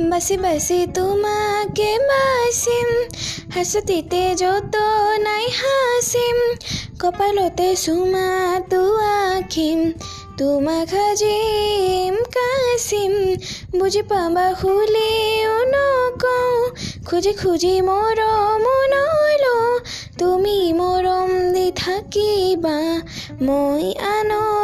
বাচি বাচি তোমাকে বাচিম হাসতিতে যত নাই হাসিম কপালতে সুমা তু আখিম তোমাক সাজিম কাচিম বুজি পাবা খুলিও নকওঁ খুজি খুজি মৰম নলওঁ তুমি মৰম দি থাকিবা মই আনো